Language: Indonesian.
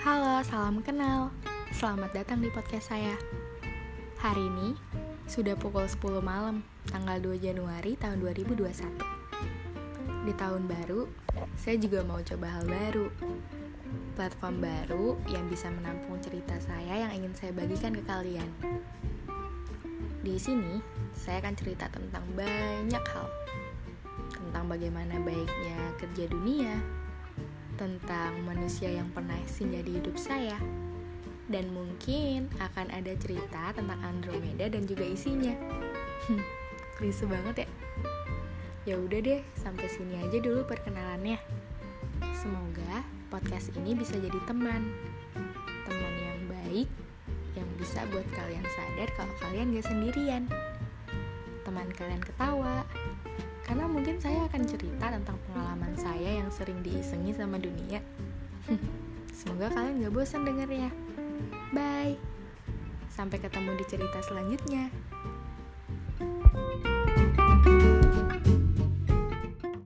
Salam kenal, selamat datang di podcast saya. Hari ini sudah pukul 10 malam, tanggal 2 Januari tahun 2021 Di tahun baru, saya juga mau coba hal baru. Platform baru yang bisa menampung cerita saya yang ingin saya bagikan ke kalian. Di sini, saya akan cerita tentang banyak hal. Tentang bagaimana baiknya kerja dunia, tentang manusia yang pernah singgah di hidup saya. Dan mungkin akan ada cerita tentang Andromeda dan juga isinya. Klise banget ya. Ya udah deh, sampai sini aja dulu perkenalannya. Semoga podcast ini bisa jadi teman. Teman yang baik yang bisa buat kalian sadar kalau kalian gak sendirian. Teman kalian ketawa, karena mungkin saya akan cerita tentang sering diisengi sama dunia. Semoga kalian gak bosan dengernya. Bye. Sampai ketemu di cerita selanjutnya.